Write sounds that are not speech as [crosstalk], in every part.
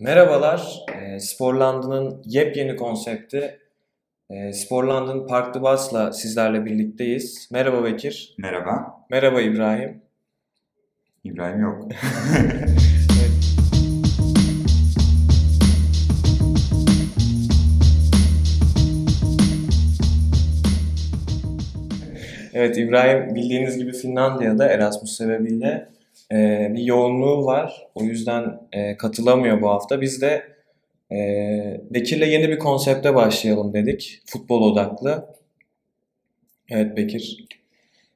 Merhabalar, e, Sporland'ın yepyeni konsepti e, Sporland'ın Parklı Bas'la sizlerle birlikteyiz. Merhaba Bekir. Merhaba. Merhaba İbrahim. İbrahim yok. [laughs] Evet İbrahim bildiğiniz gibi Finlandiya'da Erasmus sebebiyle e, bir yoğunluğu var. O yüzden e, katılamıyor bu hafta. Biz de e, Bekir'le yeni bir konsepte başlayalım dedik. Futbol odaklı. Evet Bekir.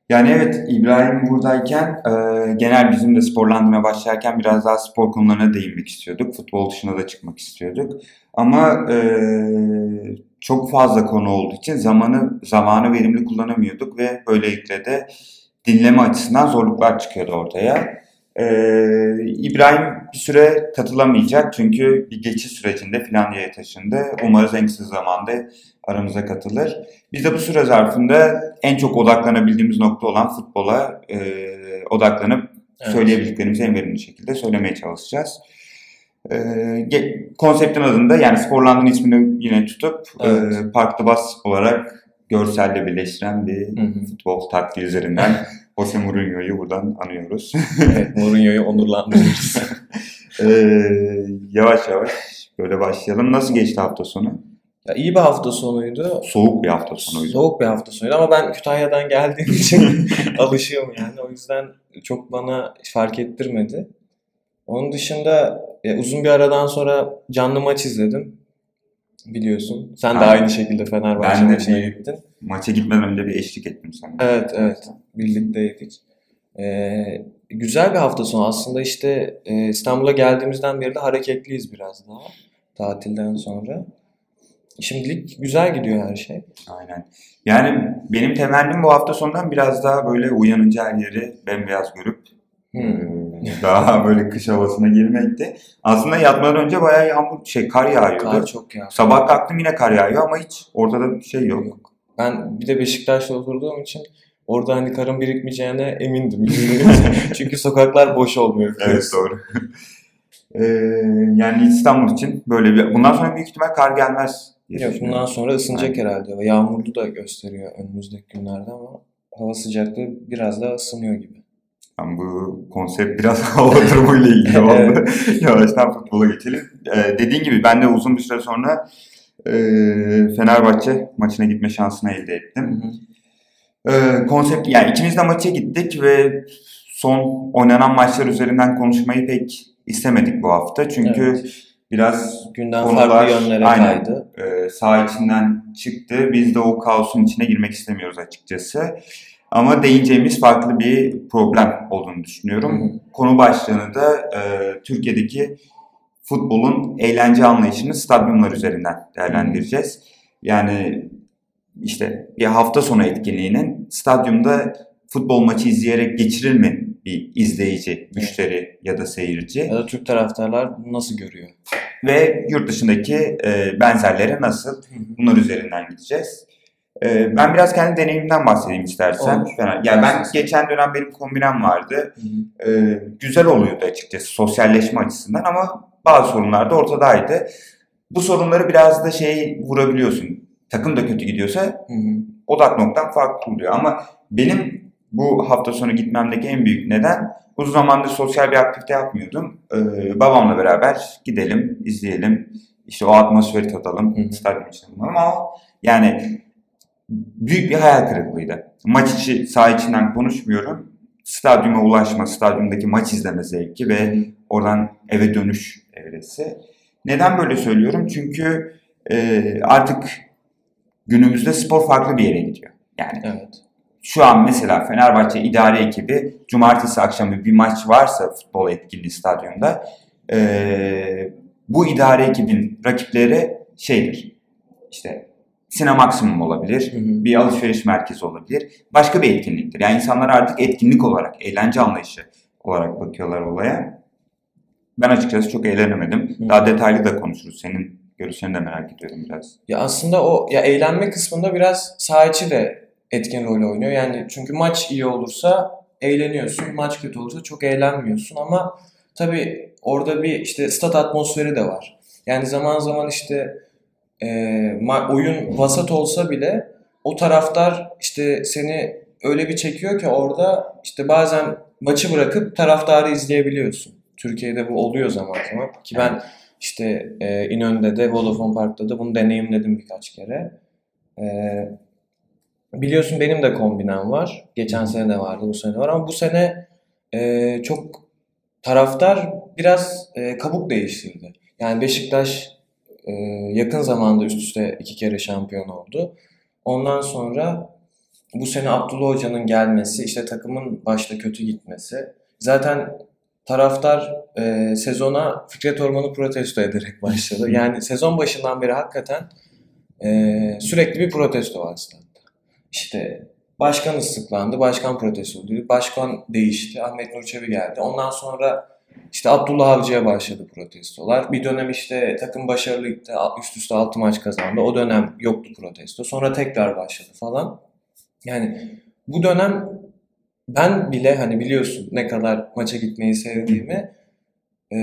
Yani evet İbrahim buradayken e, genel bizim de sporlandırmaya başlarken biraz daha spor konularına değinmek istiyorduk. Futbol dışına da çıkmak istiyorduk. Ama e, çok fazla konu olduğu için zamanı zamanı verimli kullanamıyorduk ve böylelikle de dinleme açısından zorluklar çıkıyordu ortaya. Ee, İbrahim bir süre katılamayacak çünkü bir geçiş sürecinde Finlandiya'ya taşındı. Umarız en kısa zamanda aramıza katılır. Biz de bu süre zarfında en çok odaklanabildiğimiz nokta olan futbola e, odaklanıp evet. söyleyebildiklerimizi en verimli şekilde söylemeye çalışacağız. E, konseptin adında yani Sporland'ın ismini yine tutup evet. e, Park Bas olarak görselle birleştiren bir hı hı. futbol taktiği üzerinden [laughs] Jose Mourinho'yu buradan anıyoruz. [laughs] evet, Mourinho'yu onurlandırıyoruz. [laughs] ee, yavaş yavaş böyle başlayalım. Nasıl geçti hafta sonu? Ya iyi bir hafta sonuydu. Soğuk bir hafta sonuydu. Soğuk bir hafta sonuydu ama ben Kütahya'dan geldiğim [laughs] için alışıyorum yani. O yüzden çok bana fark ettirmedi. Onun dışında ya uzun bir aradan sonra canlı maç izledim. Biliyorsun. Sen de aynı şekilde Fenerbahçe maçına gittin. Maça gitmeden önce bir eşlik ettim sana. Evet evet. Birlikteydik. Ee, güzel bir hafta sonu. Aslında işte e, İstanbul'a geldiğimizden beri de hareketliyiz biraz daha. Tatilden sonra. Şimdilik güzel gidiyor her şey. Aynen. Yani benim temennim bu hafta sonundan biraz daha böyle uyanınca her yeri bembeyaz görüp hmm. daha böyle kış havasına girmekti. Aslında yatmadan önce bayağı yağmur, şey kar yağıyordu. Kar çok yağıyor. Sabah kalktım yine kar yağıyor ama hiç ortada bir şey yok. yok. Ben bir de Beşiktaş'ta oturduğum için orada hani karın birikmeyeceğine emindim. [laughs] Çünkü sokaklar boş olmuyor. Evet doğru. [laughs] ee, yani İstanbul için böyle bir... Bundan sonra büyük ihtimal kar gelmez. Yok bundan sonra ısınacak Aynen. herhalde. Yağmurlu da gösteriyor önümüzdeki günlerde ama hava sıcaklığı biraz daha ısınıyor gibi. Yani bu konsept biraz [laughs] hava durumuyla ilgili oldu. Yavaştan futbola geçelim. Ee, dediğin gibi ben de uzun bir süre sonra e, Fenerbahçe maçına gitme şansını elde ettim. Hı hı. E, konsept yani ikimiz de maça gittik ve son oynanan maçlar üzerinden konuşmayı pek istemedik bu hafta. Çünkü evet. biraz günden konular, farklı yönlere aynen, kaydı. E, sağ içinden çıktı. Biz de o kaosun içine girmek istemiyoruz açıkçası. Ama değineceğimiz farklı bir problem olduğunu düşünüyorum. Hı hı. Konu başlığını da e, Türkiye'deki futbolun eğlence anlayışını stadyumlar üzerinden değerlendireceğiz. Yani işte bir hafta sonu etkinliğinin stadyumda futbol maçı izleyerek geçirir mi bir izleyici, müşteri ya da seyirci? Ya da Türk taraftarlar bunu nasıl görüyor? Ve yurt dışındaki e, benzerleri nasıl? Bunlar üzerinden gideceğiz. E, ben biraz kendi deneyimimden bahsedeyim istersen. Olur. Yani ben geçen dönem benim kombinem vardı. E, güzel oluyordu açıkçası sosyalleşme açısından ama bazı sorunlar da ortadaydı. Bu sorunları biraz da şey vurabiliyorsun. Takım da kötü gidiyorsa hı hı. odak noktan farklı oluyor. Ama benim bu hafta sonu gitmemdeki en büyük neden uzun zamandır sosyal bir aktivite yapmıyordum. Ee, babamla beraber gidelim, izleyelim. İşte o atmosferi tadalım. Stadyum içinde ama yani büyük bir hayal kırıklığıydı. Maç içi, saha içinden konuşmuyorum. Stadyuma ulaşma, stadyumdaki maç izleme zevki ve oradan eve dönüş evresi. Neden böyle söylüyorum? Çünkü e, artık günümüzde spor farklı bir yere gidiyor. Yani evet. şu an mesela Fenerbahçe idare ekibi cumartesi akşamı bir maç varsa futbol etkinliği stadyumda e, bu idare ekibin rakipleri şeydir. İşte Sine Maksimum olabilir, hı hı. bir alışveriş merkezi olabilir. Başka bir etkinliktir. Yani insanlar artık etkinlik olarak, eğlence anlayışı olarak bakıyorlar olaya. Ben açıkçası çok eğlenemedim. Hı. Daha detaylı da konuşuruz. Senin görüşlerini de merak ediyorum biraz. Ya aslında o ya eğlenme kısmında biraz sahiçi de etkin rol oynuyor. Yani çünkü maç iyi olursa eğleniyorsun. Maç kötü olursa çok eğlenmiyorsun ama tabii orada bir işte stat atmosferi de var. Yani zaman zaman işte e, oyun vasat olsa bile o taraftar işte seni öyle bir çekiyor ki orada işte bazen maçı bırakıp taraftarı izleyebiliyorsun. Türkiye'de bu oluyor zaman zaman ki ben işte e, İnönü'de de Vodafone Park'ta da bunu deneyimledim birkaç kere. E, biliyorsun benim de kombinem var. Geçen sene de vardı, bu sene var ama bu sene e, çok taraftar biraz e, kabuk değiştirdi. Yani Beşiktaş e, yakın zamanda üst üste iki kere şampiyon oldu. Ondan sonra bu sene Abdullah Hoca'nın gelmesi, işte takımın başta kötü gitmesi. Zaten taraftar e, sezona Fikret Orman'ı protesto ederek başladı. [laughs] Yani sezon başından beri hakikaten e, sürekli bir protesto var statta. İşte başkan ıslıklandı, başkan protesto oldu, başkan değişti, Ahmet Nur Çebi geldi. Ondan sonra işte Abdullah Avcı'ya başladı protestolar. Bir dönem işte takım başarılı gitti, üst üste 6 maç kazandı. O dönem yoktu protesto. Sonra tekrar başladı falan. Yani bu dönem ben bile hani biliyorsun ne kadar maça gitmeyi sevdiğimi e,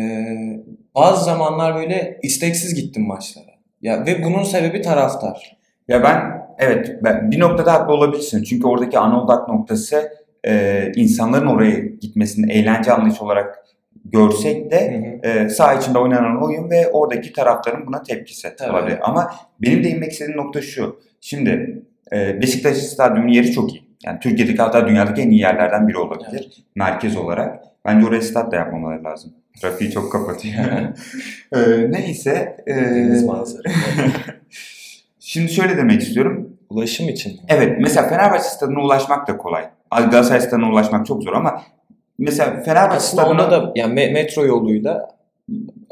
bazı zamanlar böyle isteksiz gittim maçlara. Ya ve bunun sebebi taraftar. Ya ben evet ben bir noktada haklı olabilirsin. Çünkü oradaki ana odak noktası e, insanların oraya gitmesinin eğlence anlayışı olarak görsek de hı hı. E, saha içinde oynanan oyun ve oradaki taraftarın buna tepkisi Tabii. olabilir. Ama benim de inmek istediğim nokta şu. Şimdi e, Beşiktaş Stadyumu'nun yeri çok iyi. Yani Türkiye'deki hatta dünyadaki en iyi yerlerden biri olabilir. Evet. Merkez olarak. Bence oraya stat da yapmamaları lazım. Trafiği çok kapatıyor. [laughs] ee, neyse. E, Deniz. [laughs] Şimdi şöyle demek istiyorum. Ulaşım için. Evet. Mesela Fenerbahçe stadına ulaşmak da kolay. Galatasaray stadına ulaşmak çok zor ama mesela Fenerbahçe Aslında stadına... da yani metro yoluyla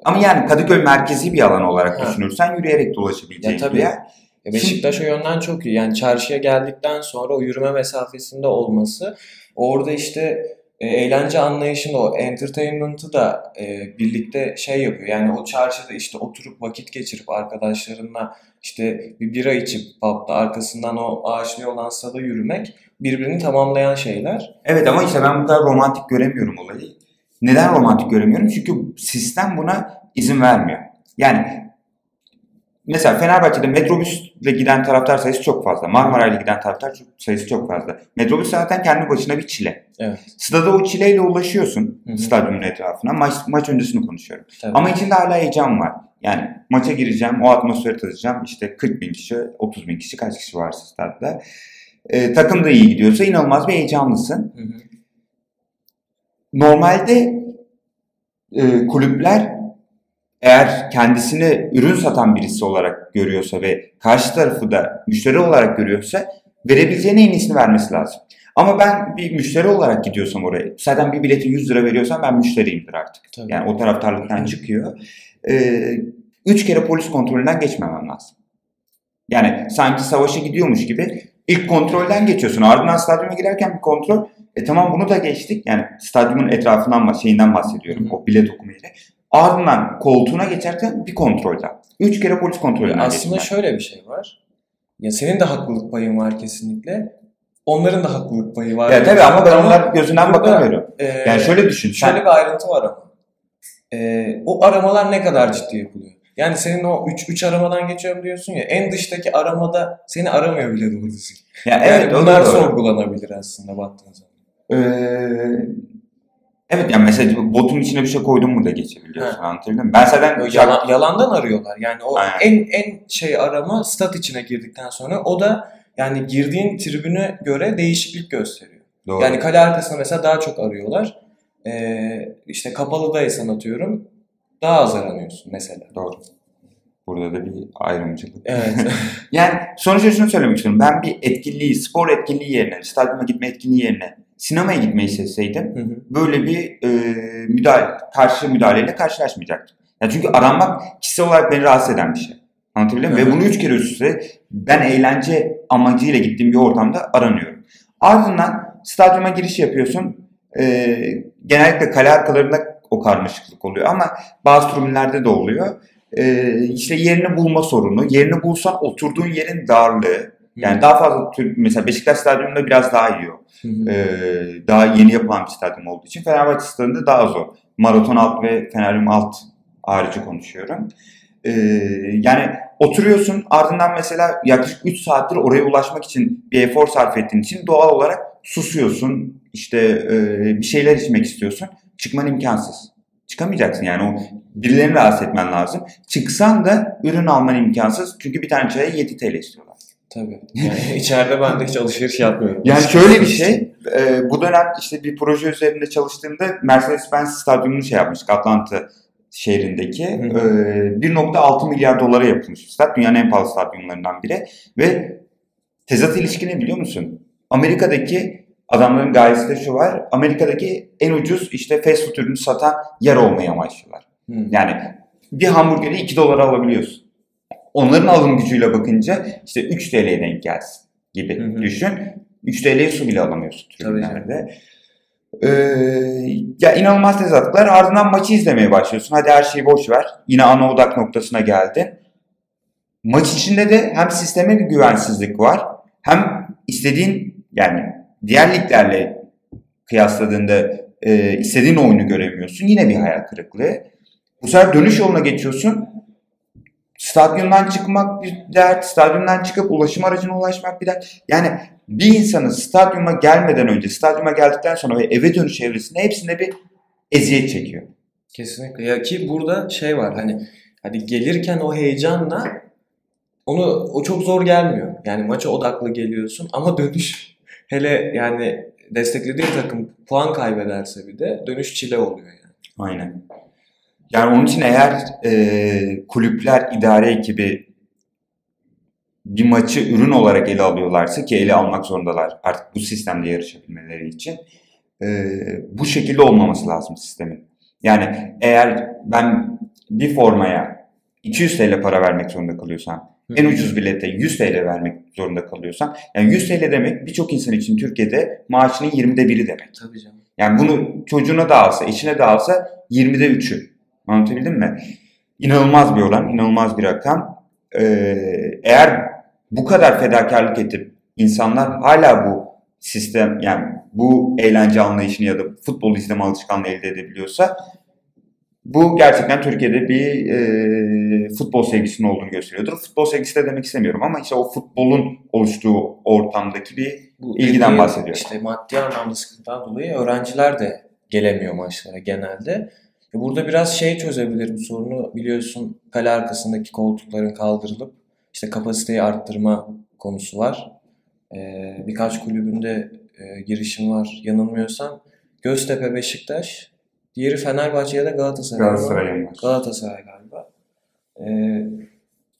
ama yani Kadıköy merkezi bir alan olarak ha. düşünürsen yürüyerek de ulaşabileceğin ya, tabii. bir yer. Ya Beşiktaş o yönden çok iyi. Yani çarşıya geldikten sonra o yürüme mesafesinde olması orada işte e, eğlence anlayışında o entertainment'ı da e, birlikte şey yapıyor. Yani o çarşıda işte oturup vakit geçirip arkadaşlarınla işte bir bira içip pub'da arkasından o ağaçlı olan sada yürümek birbirini tamamlayan şeyler. Evet ama işte ben bu kadar romantik göremiyorum olayı. Neden romantik göremiyorum? Çünkü sistem buna izin vermiyor. Yani mesela Fenerbahçe'de metrobüsle giden taraftar sayısı çok fazla. Marmaray'la giden taraftar sayısı çok fazla. Metrobüs zaten kendi başına bir çile. Evet. Stada o çileyle ulaşıyorsun Hı-hı. stadyumun etrafına. Maç, maç öncesini konuşuyorum. Tabii. Ama içinde hala heyecan var. Yani maça gireceğim, o atmosferi tadacağım. İşte 40 bin kişi, 30 bin kişi kaç kişi varsa stadda. Ee, takım da iyi gidiyorsa inanılmaz bir heyecanlısın. Hı hı. Normalde e, kulüpler eğer kendisini ürün satan birisi olarak görüyorsa ve karşı tarafı da müşteri olarak görüyorsa verebileceğine en iyisini vermesi lazım. Ama ben bir müşteri olarak gidiyorsam oraya, zaten bir bileti 100 lira veriyorsam ben müşteriyimdir artık. Tabii. Yani o taraftarlıktan çıkıyor. Ee, üç kere polis kontrolünden geçmemem lazım. Yani sanki savaşa gidiyormuş gibi ilk kontrolden geçiyorsun. Ardından stadyuma girerken bir kontrol. E tamam bunu da geçtik. Yani stadyumun etrafından şeyinden bahsediyorum. O bilet okuma yeri. Ardından koltuğuna geçerken bir kontrolden. Üç kere polis kontrolünden Aslında geçtim şöyle bir şey var. Ya senin de haklılık payın var kesinlikle. Onların da haklılık payı var. Ya tabii ama ben onlar gözünden bakamıyorum. E, yani şöyle düşün. Şöyle sen... bir ayrıntı var ama. E, o aramalar ne kadar ciddi yapılıyor? Yani senin o 3 3 aramadan geçiyorum diyorsun ya en dıştaki aramada seni aramıyor bile doğru düzgün. Ya yani evet bunlar sorgulanabilir aslında baktığın zaman. Ee, Evet yani mesela botun içine bir şey koydun mu da geçebiliyorsun anlatabildim mi? Ben zaten Yalan, yalandan arıyorlar. Yani o Aynen. en en şey arama stat içine girdikten sonra o da yani girdiğin tribüne göre değişiklik gösteriyor. Doğru. Yani kale arkasında mesela daha çok arıyorlar. Ee, işte kapalıdaysan atıyorum daha az aranıyorsun mesela. Doğru. Burada da bir ayrımcılık. Evet. [laughs] yani sonuçta şunu söylemek istiyorum. Ben bir etkinliği, spor etkinliği yerine, stadyuma gitme etkinliği yerine sinemaya gitmeyi seçseydim hı hı. böyle bir e, müdahale, karşı müdahaleyle karşılaşmayacaktım. Ya çünkü aranmak kişisel olarak beni rahatsız eden bir şey. Anlatabiliyor muyum? Ve bunu üç kere üst üste ben eğlence amacıyla gittiğim bir ortamda aranıyorum. Ardından stadyuma giriş yapıyorsun. E, genellikle kale arkalarında o karmaşıklık oluyor ama bazı tribünlerde de oluyor. E, işte yerini bulma sorunu. Yerini bulsan oturduğun yerin darlığı. Yani daha fazla tür, mesela Beşiktaş stadyumunda biraz daha iyi o. Ee, daha yeni yapılan bir stadyum olduğu için Fenerbahçe stadında daha zor. Maraton alt ve Feneryum alt harici konuşuyorum. Ee, yani oturuyorsun ardından mesela yaklaşık 3 saattir oraya ulaşmak için bir efor sarf ettiğin için doğal olarak susuyorsun. İşte e, bir şeyler içmek istiyorsun. Çıkman imkansız. Çıkamayacaksın yani o birilerini rahatsız etmen lazım. Çıksan da ürün alman imkansız. Çünkü bir tane çaya 7 TL istiyorlar. Tabii. Yani [laughs] içeride ben de hiç alışveriş yapmıyorum. Yani şöyle bir şey, e, bu dönem işte bir proje üzerinde çalıştığımda Mercedes-Benz stadyumunu şey yapmıştık Atlanta şehrindeki. E, 1.6 milyar dolara yapılmış bir stat. Dünyanın en pahalı stadyumlarından biri. Ve tezat ilişki ne biliyor musun? Amerika'daki adamların gayesi de şu var. Amerika'daki en ucuz işte fast food ürünü satan yer olmaya amaçlıyorlar. Hı. Yani bir hamburgeri 2 dolara alabiliyorsun. Onların alım gücüyle bakınca işte 3 TL'ye denk gelsin gibi Hı hı. düşün. 3 TL'ye su bile alamıyorsun tribünlerde. Ee, ya inanılmaz tezatlıklar. Ardından maçı izlemeye başlıyorsun. Hadi her şeyi boş ver. Yine ana odak noktasına geldin. Maç içinde de hem sisteme bir güvensizlik var. Hem istediğin yani diğer liglerle kıyasladığında e, istediğin oyunu göremiyorsun. Yine bir hayal kırıklığı. Bu sefer dönüş yoluna geçiyorsun. Stadyumdan çıkmak bir dert, stadyumdan çıkıp ulaşım aracına ulaşmak bir dert. Yani bir insanın stadyuma gelmeden önce, stadyuma geldikten sonra ve eve dönüş evresinde hepsinde bir eziyet çekiyor. Kesinlikle. Ya ki burada şey var hani hani gelirken o heyecanla onu o çok zor gelmiyor. Yani maça odaklı geliyorsun ama dönüş [laughs] hele yani desteklediğin takım puan kaybederse bir de dönüş çile oluyor yani. Aynen. Yani onun için eğer e, kulüpler idare ekibi bir maçı ürün olarak ele alıyorlarsa ki ele almak zorundalar artık bu sistemde yarışabilmeleri için e, bu şekilde olmaması lazım sistemin. Yani eğer ben bir formaya 200 TL para vermek zorunda kalıyorsam en ucuz bilete 100 TL vermek zorunda kalıyorsam yani 100 TL demek birçok insan için Türkiye'de maaşının 20'de biri demek. Tabii canım. Yani bunu çocuğuna da alsa, eşine de alsa 20'de 3'ü. Anlatabildim mi? İnanılmaz bir oran, inanılmaz bir rakam. Ee, eğer bu kadar fedakarlık edip insanlar hala bu sistem yani bu eğlence anlayışını ya da futbol izleme alışkanlığı elde edebiliyorsa bu gerçekten Türkiye'de bir e, futbol sevgisinin olduğunu gösteriyordur. Futbol sevgisi de demek istemiyorum ama işte o futbolun oluştuğu ortamdaki bir Bu İlgiden bahsediyor. İşte maddi anlamda sıkıntıdan dolayı öğrenciler de gelemiyor maçlara genelde. E Burada biraz şey çözebilir bu sorunu biliyorsun kale arkasındaki koltukların kaldırılıp işte kapasiteyi arttırma konusu var. Ee, birkaç kulübünde e, girişim var yanılmıyorsam. Göztepe, Beşiktaş, diğeri Fenerbahçe ya da Galatasaray. var. Galatasaray galiba. Ee,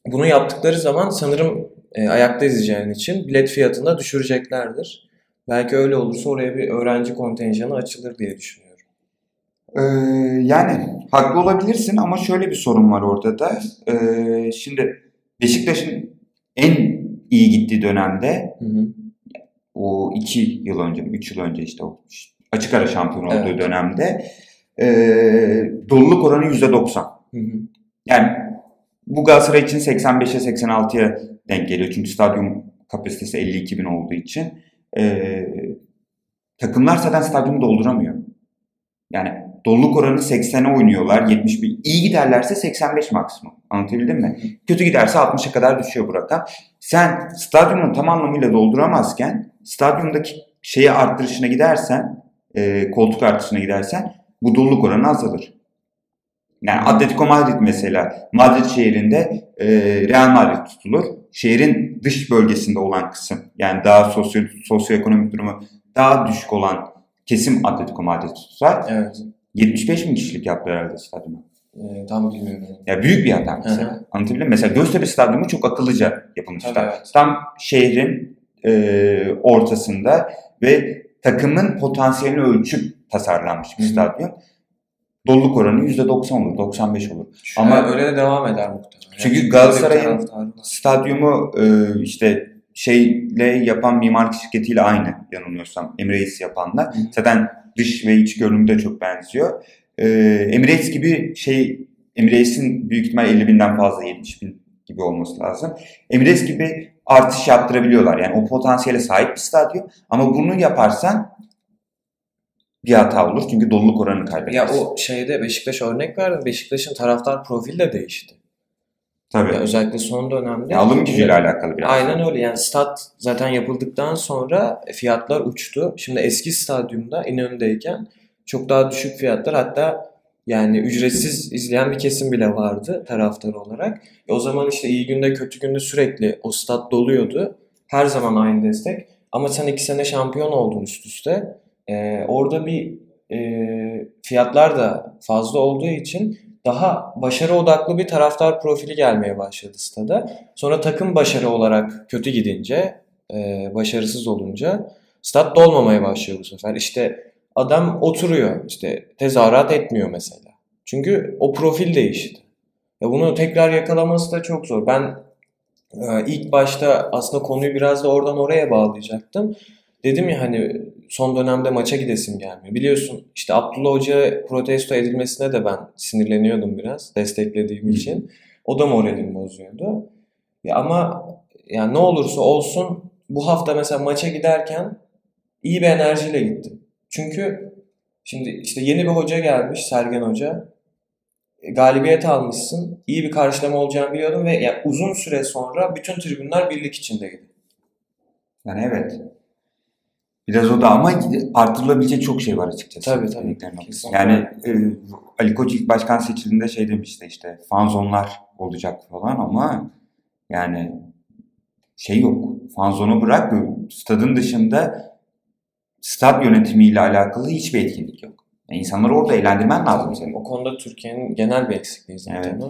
bunu yaptıkları zaman sanırım e, ayakta izleyeceğin için bilet fiyatını da düşüreceklerdir. Belki öyle olursa oraya bir öğrenci kontenjanı açılır diye düşünüyorum. Ee, yani haklı olabilirsin ama şöyle bir sorun var orada da. Ee, şimdi Beşiktaş'ın en iyi gittiği dönemde Hı hı. o iki yıl önce, üç yıl önce işte o açık ara şampiyon olduğu Evet. dönemde e, doluluk oranı yüzde doksan. Yani bu Galatasaray için 85'e 86'ya denk geliyor. Çünkü stadyum kapasitesi 52 bin olduğu için. Ee, takımlar zaten stadyumu dolduramıyor. Yani doluluk oranı 80'e oynuyorlar. 71. İyi giderlerse 85 maksimum. Anlatabildim mi? Kötü giderse 60'a kadar düşüyor bu rakam. Sen stadyumu tam anlamıyla dolduramazken stadyumdaki şeyi arttırışına gidersen, e, koltuk artışına gidersen bu doluluk oranı azalır. Yani Atletico Madrid mesela Madrid şehrinde e, Real Madrid tutulur. Şehrin dış bölgesinde olan kısım yani daha sosyo, sosyoekonomik durumu daha düşük olan kesim Atletico Madrid tutar. Evet. 75 bin kişilik yaptı herhalde stadyumu. Ee, tam bilmiyorum. Ya büyük bir hata mesela. Hı hı. Anlatabildim mi? Mesela Göztepe Stadyumu çok akıllıca yapılmış. Tabii, evet. Tam şehrin e, ortasında ve takımın potansiyelini ölçüp tasarlanmış bir Hı hı. stadyum. Doluluk oranı %90 olur, 95 olur. Ama Ama- öyle de devam eder muhtemelen. Çünkü Yani Galatasaray'ın-. Stadyumu e, işte şeyle yapan mimarlık şirketiyle aynı yanılmıyorsam. Emirates yapanla. Hı. Zaten dış ve iç görünümü de çok benziyor. E, Emirates gibi şey Emirates'in büyük ihtimal 50 binden fazla 70 bin gibi olması lazım. Emirates gibi artış yaptırabiliyorlar. Yani o potansiyele sahip bir stadyum. Ama bunu yaparsan bir hata olur. Çünkü doluluk oranını kaybedersin. Ya o şeyde Beşiktaş örnek verdim. Beşiktaş'ın taraftar profili de değişti. Tabii. Ya özellikle son dönemde. Ya alım gücüyle alakalı biraz. Aynen öyle. Yani stat zaten yapıldıktan sonra fiyatlar uçtu. Şimdi eski stadyumda İnönü'deyken çok daha düşük fiyatlar hatta yani ücretsiz izleyen bir kesim bile vardı taraftar olarak. E o zaman işte iyi günde kötü günde sürekli o stat doluyordu. Her zaman aynı destek. Ama sen iki sene şampiyon oldun üst üste. Ee, orada bir e, fiyatlar da fazla olduğu için daha başarı odaklı bir taraftar profili gelmeye başladı stada. Sonra takım başarı olarak kötü gidince, e, başarısız olunca stat dolmamaya başlıyor bu sefer. İşte adam oturuyor, işte tezahürat etmiyor mesela. Çünkü o profil değişti. Ya bunu tekrar yakalaması da çok zor. Ben e, ilk başta aslında konuyu biraz da oradan oraya bağlayacaktım. Dedim ya hani son dönemde maça gidesim gelmiyor. Biliyorsun işte Abdullah Hoca protesto edilmesine de ben sinirleniyordum biraz desteklediğim için. O da moralimi bozuyordu. Ya ama yani ne olursa olsun bu hafta mesela maça giderken iyi bir enerjiyle gittim. Çünkü şimdi işte yeni bir hoca gelmiş Sergen Hoca. E, galibiyet almışsın. iyi bir karşılama olacağını biliyordum ve yani uzun süre sonra bütün tribünler birlik içindeydi. Yani evet. Biraz o da ama artırılabilecek çok şey var açıkçası. Tabii tabii. Yani e, Ali Koç ilk başkan seçildiğinde şey demişti işte fanzonlar olacak falan ama yani şey yok. Fanzonu bırak stadın dışında stad yönetimiyle alakalı hiçbir etkinlik yok. Yani insanları orada eğlendirmen lazım senin. O konuda Türkiye'nin genel bir eksikliği zaten evet.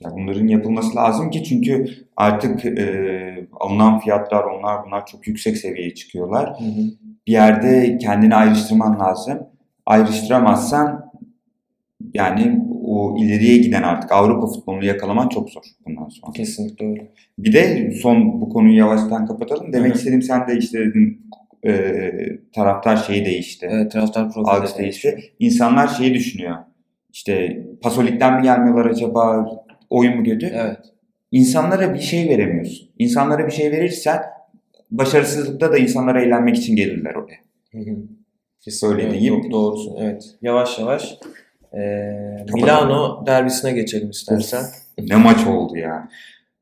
Ya bunların yapılması lazım ki çünkü artık e, alınan fiyatlar onlar bunlar çok yüksek seviyeye çıkıyorlar. Hı hı. Bir yerde kendini ayrıştırman lazım. Ayrıştıramazsan yani o ileriye giden artık Avrupa futbolunu yakalaman çok zor bundan sonra. Kesinlikle öyle. Bir de son bu konuyu yavaştan kapatalım. Demek Hı hı. istediğim sen de işte dedin e, taraftar şeyi değişti. Evet taraftar profili Algısı de değişti. İnsanlar şeyi düşünüyor. İşte Pasolik'ten mi gelmiyorlar acaba? Oyun mu kötü? Evet. İnsanlara bir şey veremiyorsun. İnsanlara bir şey verirsen başarısızlıkta da insanlara eğlenmek için gelirler oraya. Hı hı. Öyle Evet, diyeyim. do- doğrusun. Evet. Yavaş yavaş eee, Milano derbisine geçelim istersen. Ne maç oldu ya.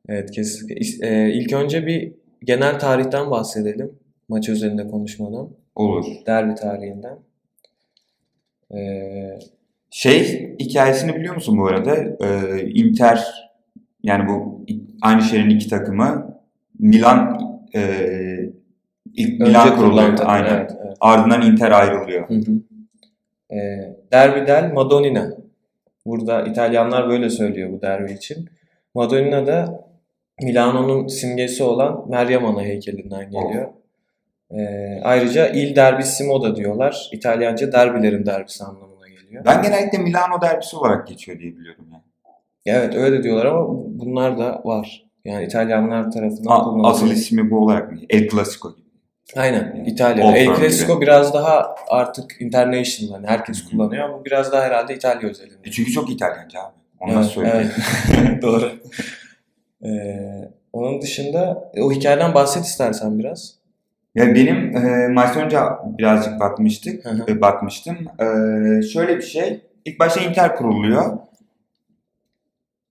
Evet kesinlikle. Eee, ilk önce bir genel tarihten bahsedelim. Maç üzerinde konuşmadan. Olur. Derbi tarihinden. Eee, Şey hikayesini biliyor musun bu arada? Ee, Inter yani bu aynı şehrin iki takımı Milan e, ilk önce Milan kuruluyor. Aynen. Evet, evet. Ardından Inter ayrılıyor. Hı hı. Eee, derbi del Madonnina. Burada İtalyanlar böyle söylüyor bu derbi için. Madonnina da Milano'nun simgesi olan Meryem Ana heykelinden geliyor. Eee, ayrıca Il Derbissimo da diyorlar. İtalyanca derbilerin derbisi anlamına geliyor. Ben genellikle Milano derbisi olarak geçiyor diye biliyorum yani. Evet öyle de diyorlar ama bunlar da var. Yani İtalyanlar tarafından kullanılıyor. asıl ismi bu olarak mı? El Clasico gibi. Aynen İtalya. Old El Clasico gibi. biraz daha artık international. Yani herkes kullanıyor ama bu biraz daha herhalde İtalya özelinde. E çünkü çok İtalyanca abi. Onu Evet, söyleyeyim? evet. [laughs] Doğru. Ee, onun dışında e, o hikayeden bahset istersen biraz. Ya benim e, maç önce birazcık bakmıştık, Hı hı. e, bakmıştım. E, şöyle bir şey. İlk başta Inter kuruluyor.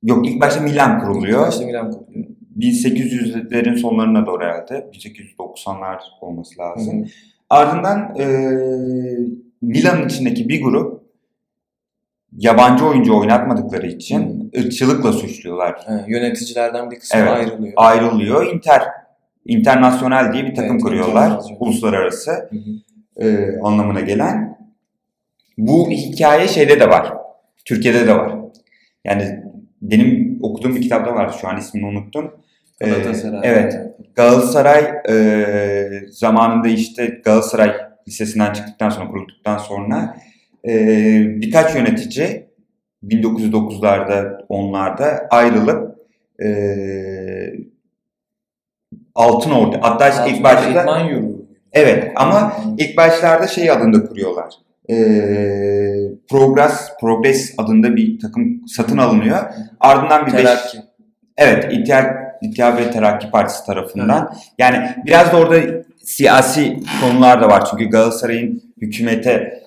Yok ilk başta Milan kuruluyor. Başta Milan kuruluyor. 1800'lerin sonlarına doğru herhalde. 1890'lar olması Hı lazım. hı. Ardından e, Milan'ın içindeki bir grup yabancı oyuncu oynatmadıkları için ırkçılıkla suçluyorlar. Ha, yöneticilerden bir kısmı Evet. ayrılıyor. Ayrılıyor. Inter Internasyonel diye bir takım Evet, kuruyorlar. Uluslararası Hı hı. e, anlamına gelen. Bu hikaye şeyde de var. Türkiye'de de var. Yani benim okuduğum bir kitapta vardı. Şu an ismini unuttum. E, Galatasaray. evet. Galatasaray e, zamanında işte Galatasaray Lisesi'nden çıktıktan sonra kurulduktan sonra e, birkaç yönetici 1909'larda 10'larda ayrılıp e, Altın Ordu hatta işte ilk başta İdman yurdu. evet ama ilk başlarda şey adında kuruyorlar. E, Progress Progress adında bir takım satın alınıyor. Ardından bir beş, Terakki. Evet, İttihat, İttihat ve Terakki Partisi tarafından. Yani biraz da orada siyasi konular da var. Çünkü Galatasaray'ın hükümete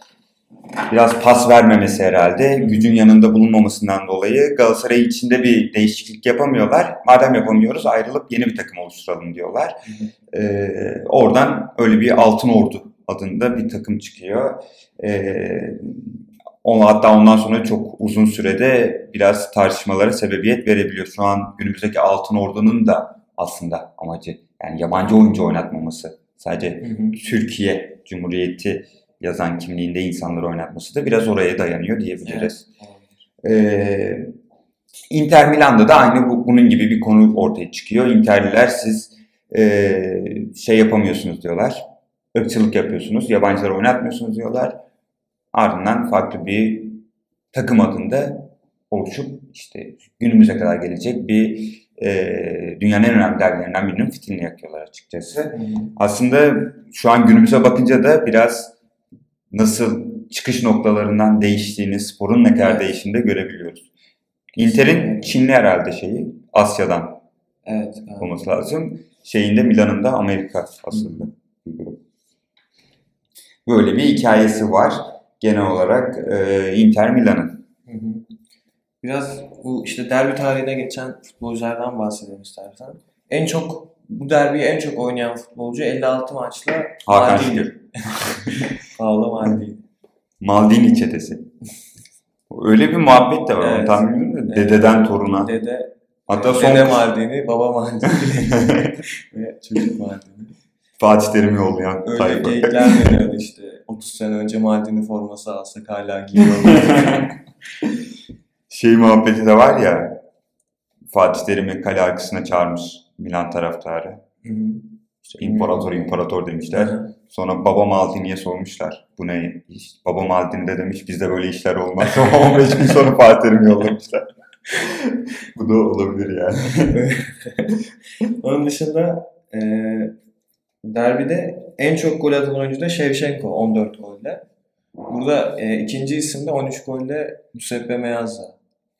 biraz pas vermemesi herhalde. Gücün yanında bulunmamasından dolayı Galatasaray içinde bir değişiklik yapamıyorlar. Madem yapamıyoruz ayrılıp yeni bir takım oluşturalım diyorlar. Ee, oradan öyle bir Altın Ordu adında bir takım çıkıyor. Ee, hatta ondan sonra çok uzun sürede biraz tartışmalara sebebiyet verebiliyor. Şu an günümüzdeki Altın Ordu'nun da aslında amacı yani yabancı oyuncu oynatmaması. Sadece Hı hı. Türkiye Cumhuriyeti yazan kimliğinde insanları oynatması da biraz oraya dayanıyor diyebiliriz. Ee, Inter Milan'da da aynı bu, bunun gibi bir konu ortaya çıkıyor. Interliler siz e, şey yapamıyorsunuz diyorlar. Irkçılık yapıyorsunuz, yabancıları oynatmıyorsunuz diyorlar. Ardından farklı bir takım adında oluşup işte günümüze kadar gelecek bir e, dünyanın en önemli dergilerinden birinin fitilini yakıyorlar açıkçası. Hı. Aslında şu an günümüze bakınca da biraz nasıl çıkış noktalarından değiştiğini, sporun ne kadar Evet. değiştiğini de görebiliyoruz. Inter'in Çinli herhalde şeyi, Asya'dan Evet. galiba. olması lazım. Şeyinde Milan'ın da Amerika grup. Böyle bir hikayesi var genel olarak e, Inter Milan'ın. Biraz bu işte derbi tarihine geçen futbolculardan bahsedelim istersen. En çok bu derbiyi en çok oynayan futbolcu 56 maçla Hakan. Şükür. [laughs] Paolo Maldini. Maldini çetesi. Öyle bir muhabbet de var. Evet. Tam bilmiyorum da Evet. dededen toruna. Dede, Hatta son dede Maldini, baba Maldini [laughs] ve çocuk Maldini. Fatih Terim'i yollayan Öyle tayfa. geyikler dönüyordu [laughs] işte. 30 sene önce Maldini forması alsak hala giyiyordu. Şey muhabbeti de var ya Fatih Terim'i kale arkasına çağırmış Milan taraftarı. Hı hı. İşte imparator imparator demişler. Hı hı. Sonra baba Maldini'ye sormuşlar. Bu ne iş? Baba Maldini de demiş bizde böyle işler olmaz. [laughs] 15 gün sonra Fatih Terim'i yollamışlar. [laughs] Bu da olabilir yani. [laughs] Onun dışında e, derbide en çok gol atan oyuncu da Shevchenko 14 golle. Burada e, ikinci isim de 13 golle Giuseppe Meazza.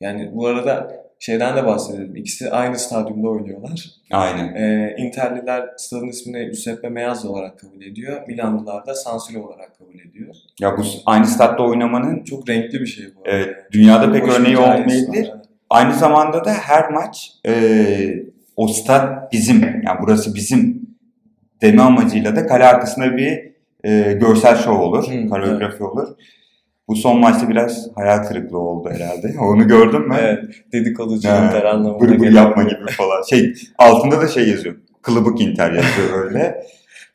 Yani bu arada şeyden de bahsedelim. İkisi aynı stadyumda oynuyorlar. Aynen. E, Interliler stadın ismini Giuseppe Meazza olarak kabul ediyor. Milanlılar da San Siro olarak kabul ediyor. Ya bu aynı statta oynamanın Çok renkli bir şey bu evet, dünyada pek Hoş bir örneği olmayabilir. evet. Aynı zamanda da her maç e, o stat bizim, yani burası bizim deme amacıyla da kale arkasında bir e, görsel şov olur, Hı, koreografi olur. Bu son maçta biraz hayal kırıklığı oldu herhalde. [laughs] Onu gördün mü? Evet, dedikoducu Ha, Inter anlamına Bır bır yapma gibi falan. Şey altında da şey yazıyor. Kılıbık Inter yazıyor öyle.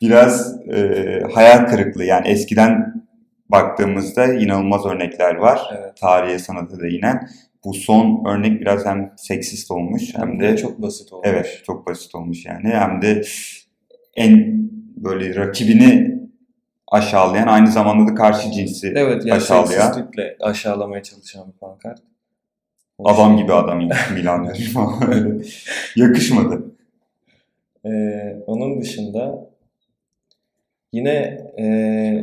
Biraz e, hayal kırıklığı yani eskiden baktığımızda inanılmaz örnekler var. Evet. Tarihe sanata değinen. Bu son örnek biraz hem seksist olmuş hem de çok basit olmuş. evet çok basit olmuş yani. Hem de en böyle rakibini aşağılayan aynı zamanda da karşı cinsi Evet, yani aşağılayan seksistlikle aşağılamaya çalışan bir pankart. adam gibi adam [laughs] Milan. Yakışmadı. Ee, onun dışında yine e,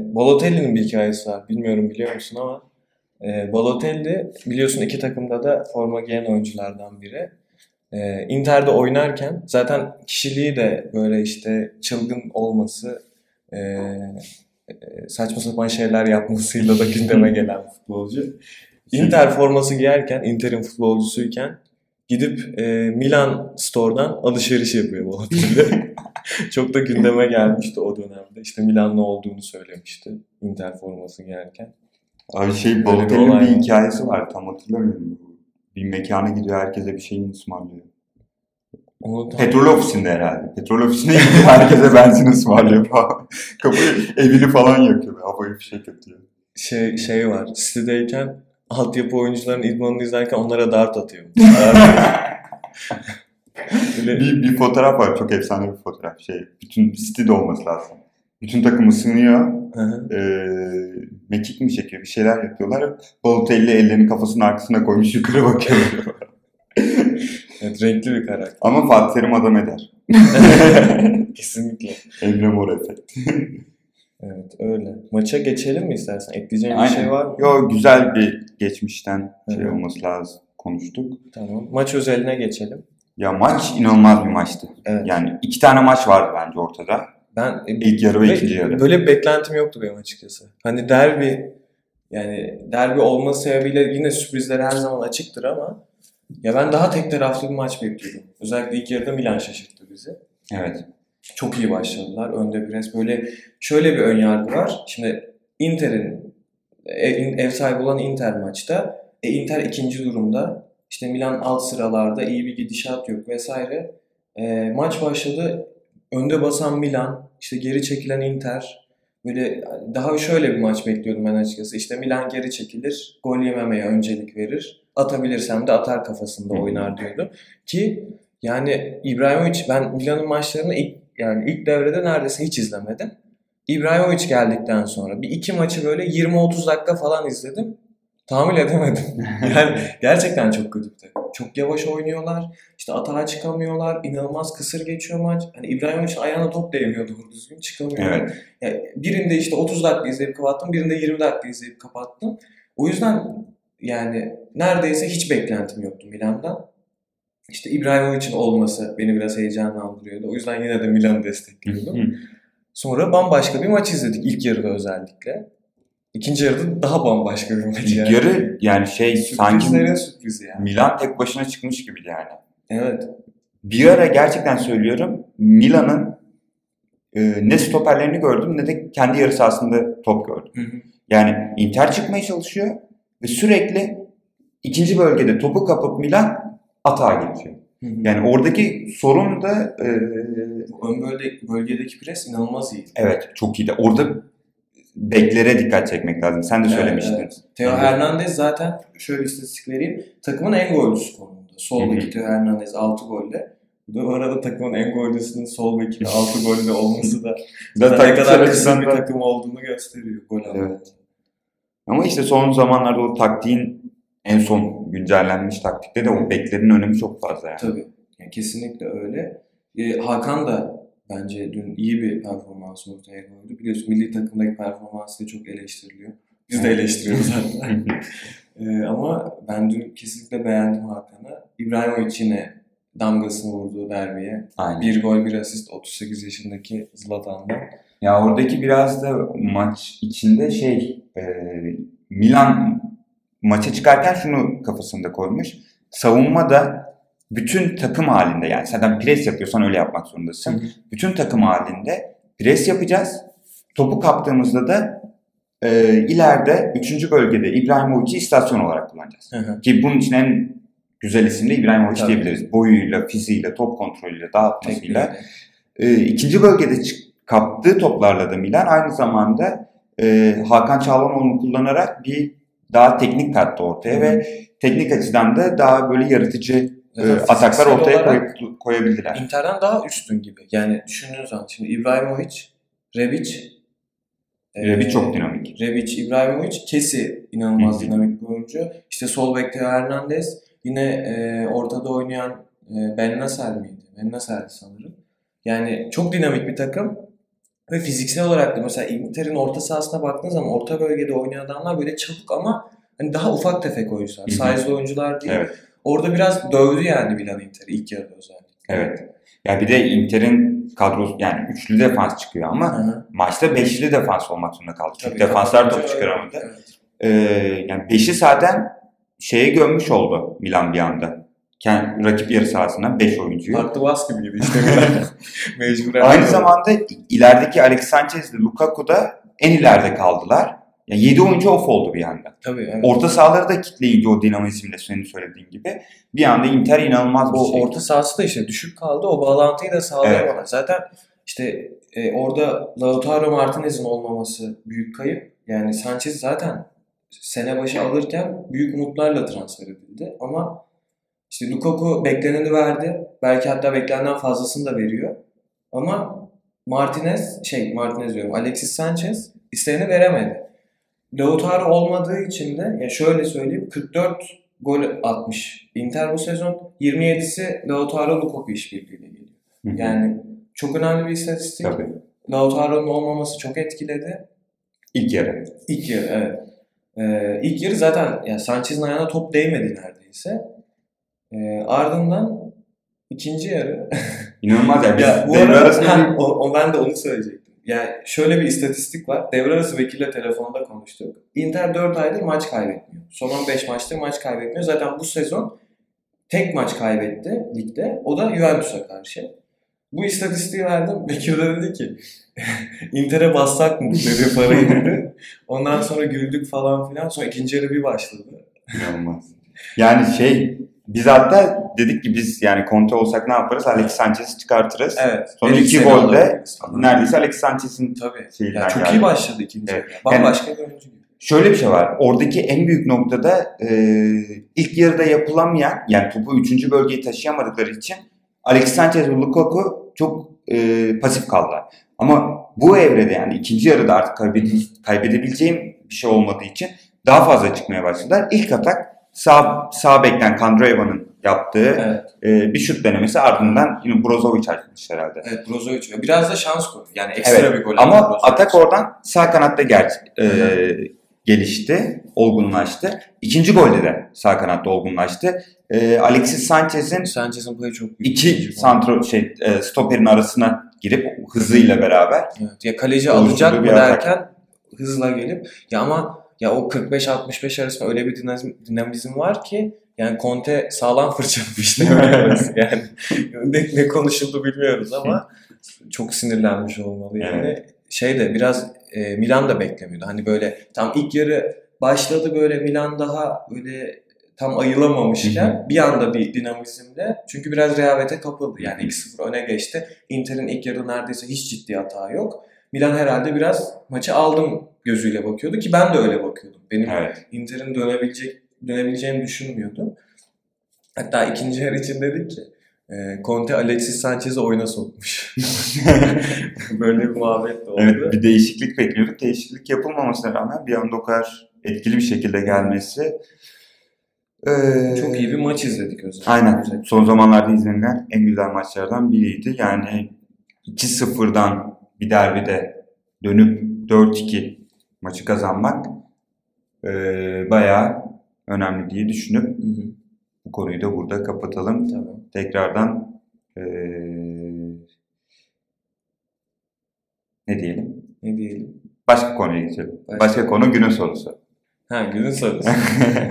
Balotelli'nin bir hikayesi var. Bilmiyorum biliyor musun ama e, Balotelli biliyorsun iki takımda da forma giyen oyunculardan biri. E, Inter'de oynarken zaten kişiliği de böyle işte çılgın olması, e, saçma sapan şeyler yapmasıyla da gündeme [laughs] gelen futbolcu. Inter forması giyerken, Inter'in futbolcusuyken gidip e, Milan Store'dan alışveriş yapıyor Balotelli. [laughs] Çok da gündeme gelmişti o dönemde. İşte Milanlı olduğunu söylemişti Inter forması giyerken. Abi şey Balotelli'nin bir hikayesi var tam hatırlamıyorum. Bir mekana gidiyor herkese bir şey ısmarlıyor. Petrol ofisinde herhalde. Petrol ofisine gidiyor [laughs] herkese benzin ısmarlıyor falan. [laughs] Kapıyı evini falan yakıyor. Havayı fişek atıyor. şey, şey var. Sitedeyken altyapı oyuncuların idmanını izlerken onlara [laughs] dart atıyor. Böyle, Bir, bir fotoğraf var çok efsane bir fotoğraf. Şey, bütün sitede olması lazım. Bütün takım ısınıyor. Ee, mekik mi çekiyor bir şeyler yapıyorlar. Balotelli ellerini kafasının arkasına koymuş yukarı bakıyor. Evet, renkli bir karakter. Ama Fatih Terim adam eder. [laughs] Kesinlikle. Emre Mor efekt. [laughs] Evet öyle. Maça geçelim mi istersen? Ekleyeceğin bir Aynen. şey var mı? Yo güzel bir geçmişten şey Hı hı. olması lazım. Konuştuk. Tamam. Maç özeline geçelim. Ya maç inanılmaz bir maçtı. Evet. Yani iki tane maç vardı bence ortada. Ben e, İlk yarı ve ikinci yarı. Böyle bir beklentim yoktu benim açıkçası. Hani derbi Yani derbi olması sebebiyle yine sürprizler her zaman açıktır ama ya ben daha tek taraflı bir maç bekliyordum. Özellikle ilk yarıda Milan şaşırttı bizi. Evet. Çok iyi başladılar. Önde pres. Böyle şöyle bir ön yargı var. Şimdi Inter'in ev, ev sahibi olan Inter maçta e, Inter ikinci durumda. İşte Milan alt sıralarda iyi bir gidişat yok vesaire. E, maç başladı. Önde basan Milan, işte geri çekilen Inter. Böyle daha şöyle bir maç bekliyordum ben açıkçası. İşte Milan geri çekilir, gol yememeye öncelik verir. Atabilirsem de atar kafasında oynar diyordum. Ki yani İbrahimovic ben Milan'ın maçlarını ilk yani ilk devrede neredeyse hiç izlemedim. İbrahimovic geldikten sonra bir iki maçı böyle 20-30 dakika falan izledim. Tahammül edemedim. [laughs] yani gerçekten çok kötü bir takım. Çok yavaş oynuyorlar. İşte atağa çıkamıyorlar. İnanılmaz kısır geçiyor maç. Hani İbrahimovic ayağına top değmiyor doğru düzgün. Çıkamıyor. Evet. Yani birinde işte 30 dakika izleyip kapattım. Birinde 20 dakika izleyip kapattım. O yüzden yani neredeyse hiç beklentim yoktu Milan'dan. İşte İbrahimovic'in olması beni biraz heyecanlandırıyordu. O yüzden yine de Milan'ı destekliyordum. Sonra bambaşka bir maç izledik ilk yarıda özellikle. İkinci yarıda daha bambaşka bir maç yani. yarı yani şey sanki Sürprizlerin sürprizi yani. Milan tek başına çıkmış gibiydi yani. Evet. Bir ara gerçekten söylüyorum Milan'ın e, ne stoperlerini gördüm ne de kendi yarı sahasında top gördüm. Hı hı. Yani Inter çıkmaya çalışıyor ve sürekli ikinci bölgede topu kapıp Milan atağa geçiyor. Hı hı. Yani oradaki sorun da e, Ön bölge, bölgedeki pres inanılmaz iyi. evet çok iyi de orada beklere dikkat çekmek lazım. Sen de Evet, söylemiştin. evet. Theo Evet. Hernandez zaten şöyle bir istatistik vereyim. Takımın en gollüsü konumunda. Sol beki Theo Hernandez 6 golle. Bu arada takımın en gollüsünün sol bekinin 6 golle olması da [laughs] Zaten ne kadar açıdan bir takım olduğunu gösteriyor gol Evet. Ama işte son zamanlarda o taktiğin en son güncellenmiş taktikte de o beklerin önemi çok fazla yani. Tabii. Yani kesinlikle öyle. Ee, Hakan da bence dün iyi bir performans ortaya koydu. Biliyorsun milli takımdaki performansı da çok eleştiriliyor. Biz de eleştiriyoruz [laughs] zaten. Ee, ama ben dün kesinlikle beğendim Hakan'ı. İbrahimovic yine damgasını vurdu derbiye. Aynen. Bir gol bir asist 38 yaşındaki Zlatan'dan. Ya oradaki biraz da maç içinde şey e, Milan maça çıkarken şunu kafasında koymuş. Savunmada bütün takım halinde yani zaten pres yapıyorsan öyle yapmak zorundasın. Hı hı. Bütün takım halinde pres yapacağız. Topu kaptığımızda da e, ileride 3. bölgede İbrahimovic'i istasyon olarak kullanacağız. Hı hı. Ki bunun için en güzel isim de İbrahimovic Tabii. diyebiliriz. Boyuyla, fiziğiyle, top kontrolüyle, dağıtmasıyla. E, ikinci bölgede kaptığı toplarla da Milan aynı zamanda e, Hakan Çalhanoğlu'nu kullanarak bir daha teknik kattı ortaya Hı hı. ve teknik açıdan da daha böyle yaratıcı e, ataklar ortaya koyup, koyabildiler. Inter'den daha üstün gibi. Yani düşündüğün zaman şimdi İbrahimovic, Rebic, Rebic e, çok dinamik. Rebic, İbrahimovic, Kesi inanılmaz Hı hı. dinamik bir oyuncu. İşte sol bek Theo Hernandez. Yine e, ortada oynayan e, Ben Nasser miydi? Ben Nasser'di sanırım. Yani çok dinamik bir takım. Ve fiziksel olarak da mesela Inter'in orta sahasına baktığın zaman orta bölgede oynayan adamlar böyle çabuk ama hani daha ufak tefek oyuncular. Size'lı oyuncular değil. Evet. Orada biraz dövdü yani Milan Inter'i ilk yarıda özellikle. Evet. Ya bir de Inter'in kadrosu yani üçlü defans çıkıyor ama Hı hı. maçta beşli defans olmak zorunda kaldı. Çünkü Tabii, defanslar top çıkaramadı. Evet. Ee, yani beşi zaten şeye gömmüş oldu Milan bir anda. Kendi, rakip yarı sahasına 5 oyuncuyu. Farklı bas gibiydi işte Milan. [laughs] Mecburen. Aynı zamanda ilerideki Alex Sanchez ile Lukaku da en ileride kaldılar. Yani 7 oyuncu off oldu bir anda. Tabii evet. Orta sahaları da kitleyince o dinamizmle senin söylediğin gibi bir anda Inter inanılmaz bir o şey. orta sahası da işte düşük kaldı. O bağlantıyı da sağlayamadılar. Zaten işte e, orada Lautaro Martinez'in olmaması büyük kayıp. Yani Sanchez zaten sene başı alırken büyük umutlarla transfer edildi. Ama işte Lukaku bekleneni verdi. Belki hatta beklenenden fazlasını da veriyor. Ama Martinez, şey Martinez diyorum, Alexis Sanchez istediğini veremedi. Lautaro olmadığı için de ya şöyle söyleyeyim 44 gol atmış. Inter bu sezon 27'si Lautaro Lukaku işbirliğiyle geliyor. Hı hı. Yani çok önemli bir istatistik. Tabii. Lautaro'nun olmaması çok etkiledi. İlk yarı. İlk yarı evet. Ee, ilk yarı zaten yani Sanchez'in ayağına top değmedi neredeyse. Ee, ardından ikinci yarı İnanılmaz yani. Ya [laughs] bu arada arasında [laughs] ha, o, o ben de onu söyleyecektim. Yani şöyle bir istatistik var. Devre arası vekille telefonda konuştuk. Inter 4 aydır maç kaybetmiyor. Son 15 maçtır maç kaybetmiyor. Zaten bu sezon tek maç kaybetti ligde. O da Juventus'a karşı. Bu istatistiği verdim. [laughs] Bekir de dedi ki [laughs] Inter'e bassak mı dedi parayı dedi. Ondan sonra güldük falan filan. Sonra ikinci yarı bir başladı. İnanılmaz. Yani şey biz hatta dedik ki biz yani Conte olsak ne yaparız? Alexis Sanchez'i çıkartırız. Evet. Son Eriksen'i iki golde neredeyse Alexis Sanchez'in Tabii. Ya çok geldi. iyi başladı ikinci Evet. Bambaşka bir oyuncu gibi. Şöyle bir şey var. Oradaki en büyük noktada e, ilk yarıda yapılamayan yani topu 3. bölgeyi taşıyamadıkları için Alexis Sanchez ve Lukaku çok e, pasif kaldılar. Ama bu evrede yani ikinci yarıda artık kaybede- kaybedebileceğim bir şey olmadığı için daha fazla çıkmaya başladılar. İlk atak sağ, sağ bekten Kandreva'nın yaptığı Evet. e, bir şut denemesi ardından yine Brozovic açmış herhalde. Evet Brozovic. Biraz da şans koydu. Yani ekstra Evet, bir gol. Ama Brozovic. atak oradan sağ kanatta ger e, gelişti, olgunlaştı. İkinci golde de sağ kanatta olgunlaştı. E, Alexis Sanchez'in Sanchez'in payı çok büyük. iki santro şey e, stoperin arasına girip hızıyla beraber Evet. Ya kaleci alacak mı atak. derken hızla gelip ya ama ya o 45-65 arasında öyle bir dinamizm, dinamizm var ki yani Conte sağlam fırçalamıştı [laughs] arası yani. ne, ne konuşuldu bilmiyoruz ama çok sinirlenmiş olmalı yani. Şey de biraz e, Milan da beklemiyordu. Hani böyle tam ilk yarı başladı böyle Milan daha böyle tam ayılamamışken bir anda bir dinamizmle çünkü biraz rehavete kapıldı. Yani 2-0 öne geçti. Inter'in ilk yarı neredeyse hiç ciddi hata yok. Milan herhalde biraz maçı aldım gözüyle bakıyordu ki ben de öyle bakıyordum. Benim evet. Inter'in dönebilecek dönebileceğini düşünmüyordum. Hatta ikinci yarı için dedik ki e, Conte Alexis Sanchez'i oyuna sokmuş. [laughs] Böyle bir muhabbet de oldu. evet bir değişiklik bekliyorduk. Değişiklik yapılmamasına rağmen bir anda o kadar etkili bir şekilde gelmesi e, Çok iyi bir maç izledik özellikle. Aynen. Son zamanlarda izlenilen en güzel maçlardan biriydi. Yani 2-0'dan bir derbide dönüp 4-2 maçı kazanmak e, bayağı önemli diye düşünüp Hı hı, bu konuyu da burada kapatalım. tamam. Tekrardan e, ne diyelim? Ne diyelim? Başka konuya geçelim. Başka- Başka konu günün sorusu. Ha günün sorusu.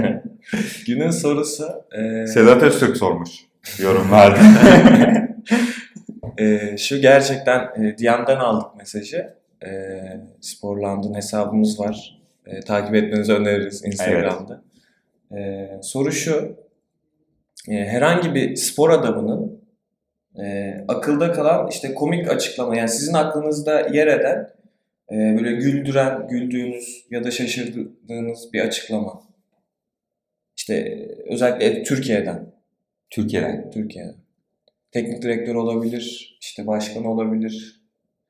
[laughs] günün sorusu e, Sedat Öztürk sormuş yorumlarda. [laughs] e, şu gerçekten e, Diyan'dan aldık mesajı. E, Sporland'ın hesabımız var. E, takip etmenizi öneririz Instagram'da. E, soru şu. E, herhangi bir spor adamının e, akılda kalan işte komik açıklama yani sizin aklınızda yer eden e, böyle güldüren, güldüğünüz ya da şaşırdığınız bir açıklama. İşte özellikle Türkiye'den. Türkiye'den. Türkiye'den. Teknik direktör olabilir, işte başkan olabilir.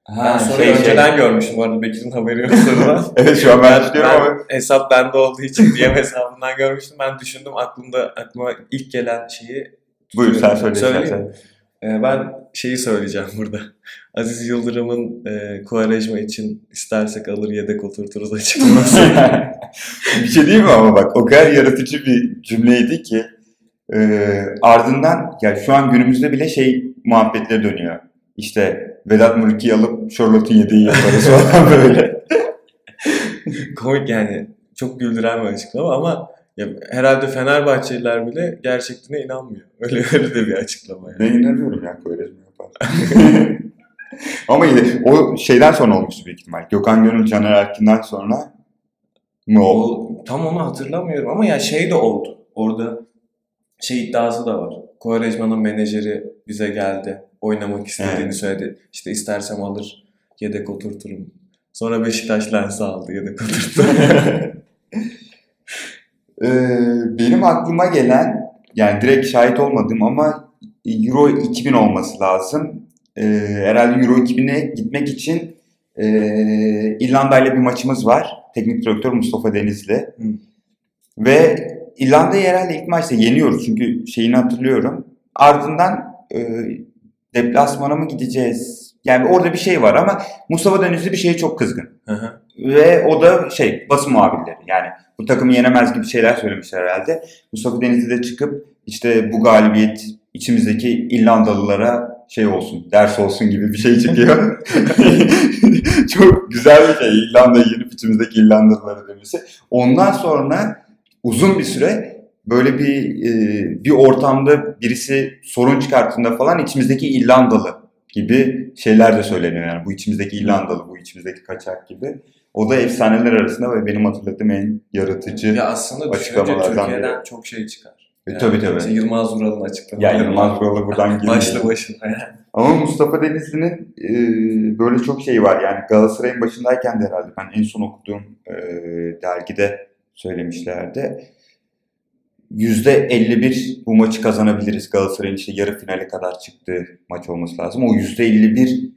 Ha, ben soruyu şey, şey. önceden görmüştüm bu arada Bekir'in haberi yok sorudan. [laughs] Evet şu an ben düşünüyorum ama hesap bende olduğu için [laughs] DM hesabından görmüştüm. Ben düşündüm aklımda aklıma ilk gelen şeyi buyur sen söyle. Söyleyeyim. Ee, ben şeyi söyleyeceğim [laughs] burada. Aziz Yıldırım'ın e, Kuvarejma için istersek alır yedek oturturuz açıklaması. bir şey değil mi ama bak o kadar yaratıcı bir cümleydi ki e, ardından ya şu an günümüzde bile şey muhabbetleri dönüyor. İşte Vedat Muriki'yi alıp Charlotte'un yedeği yaparız falan [laughs] böyle. Komik yani. Çok güldüren bir açıklama ama ya, herhalde Fenerbahçeliler bile gerçekliğine inanmıyor. [laughs] Öyle öyle de bir açıklama yani. Ben inanıyorum ya Koyrezmi yapar. [laughs] ama yine o şeyden sonra olmuştu büyük ihtimal. Gökhan Gönül, Caner Erkin'den sonra mı oldu? O, tam onu hatırlamıyorum ama ya şey de oldu. Orada şey iddiası da var. Quaresma'nın menajeri bize geldi. Oynamak istediğini Evet. söyledi. İşte istersem alır yedek oturturum. Sonra Beşiktaş lensi aldı yedek oturttu. [laughs] Ee, benim aklıma gelen yani direkt şahit olmadım ama Euro 2000 olması lazım. Ee, herhalde Euro 2000'e gitmek için e, İrlanda ile bir maçımız var. Teknik direktör Mustafa Denizli. Ve İrlanda'yı herhalde ilk maçta yeniyoruz çünkü şeyini hatırlıyorum. Ardından e, deplasmana mı gideceğiz? Yani orada bir şey var ama Mustafa Denizli bir şeye çok kızgın. Hı hı. Ve o da şey basın muhabirleri yani bu takımı yenemez gibi şeyler söylemişler herhalde. Mustafa Denizli de çıkıp işte bu galibiyet içimizdeki İrlandalılara şey olsun, ders olsun gibi bir şey çıkıyor. [laughs] [laughs] Çok güzel bir şey İrlanda'ya gelip içimizdeki İrlandalıları demesi. Ondan sonra uzun bir süre böyle bir e, bir ortamda birisi sorun çıkarttığında falan içimizdeki İrlandalı gibi şeyler de söyleniyor yani. Bu içimizdeki İrlandalı, bu içimizdeki kaçak gibi. O da efsaneler arasında ve benim hatırladığım en yaratıcı. Ya aslında Açıklamalardan Türkiye'den biri. çok şey çıkar. E, tabii, tabii. işte Yılmaz Vural'ın açıklamaları. Ya Yılmaz Vural'ı buradan [laughs] girmeyelim. Başlı başına yani. Ama Mustafa Denizli'nin e, böyle çok şeyi var. Yani Galatasaray'ın başındayken de herhalde ben en son okuduğum e, dergide söylemişlerdi. %51 bu maçı kazanabiliriz. Galatasaray'ın işte yarı finale kadar çıktığı maç olması lazım. O %51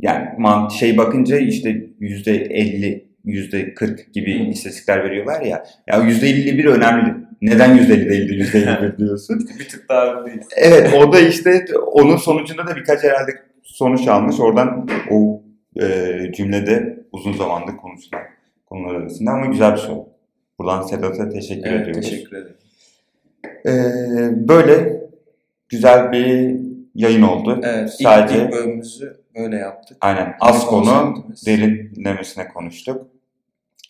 yani man- şey bakınca işte %50 %40 gibi istatistikler veriyorlar ya. Ya %51 önemli. Neden %50 değil de %51 [laughs] diyorsun? Bir tık daha öndeyiz. Evet o da işte onun sonucunda da birkaç herhalde sonuç almış. Oradan o e, cümlede uzun zamandır konuşulan konular arasında ama güzel bir soru. Buradan Sedat'a teşekkür Evet ediyoruz. teşekkür ederim. E, böyle güzel bir yayın oldu. Evet ilk, Sadece ilk bölümümüzü böyle yaptık. aynen az konu derinlemesine konuştuk.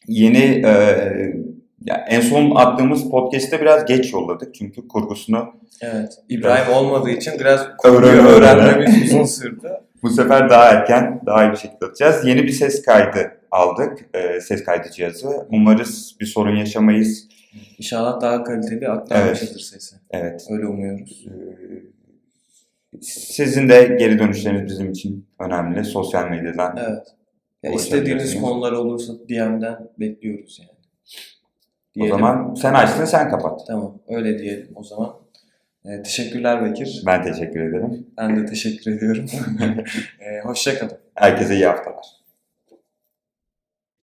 Yeni e, ya en son attığımız podcast'te biraz geç yolladık çünkü kurgusunu Evet. İbrahim olmadığı için biraz kurguyu öğren- öğrenmemiz uzun sürdü. Bu sefer daha erken, daha iyi bir şekilde atacağız. Yeni bir ses kaydı aldık. e, ses kaydı cihazı. Umarız bir sorun yaşamayız. İnşallah daha kaliteli aktarmışızdır sesi. Evet. Öyle umuyoruz. e, Sizin de geri dönüşleriniz bizim için önemli. Sosyal medyadan. Evet. Ya istediğiniz konular olursa DM'den bekliyoruz yani. O Diyelim. zaman sen açtın, sen kapat. Tamam öyle diyelim o zaman. Ee, teşekkürler Bekir. Ben teşekkür ederim. Ben de teşekkür ediyorum. [laughs] ee, hoşça kalın. Herkese iyi haftalar.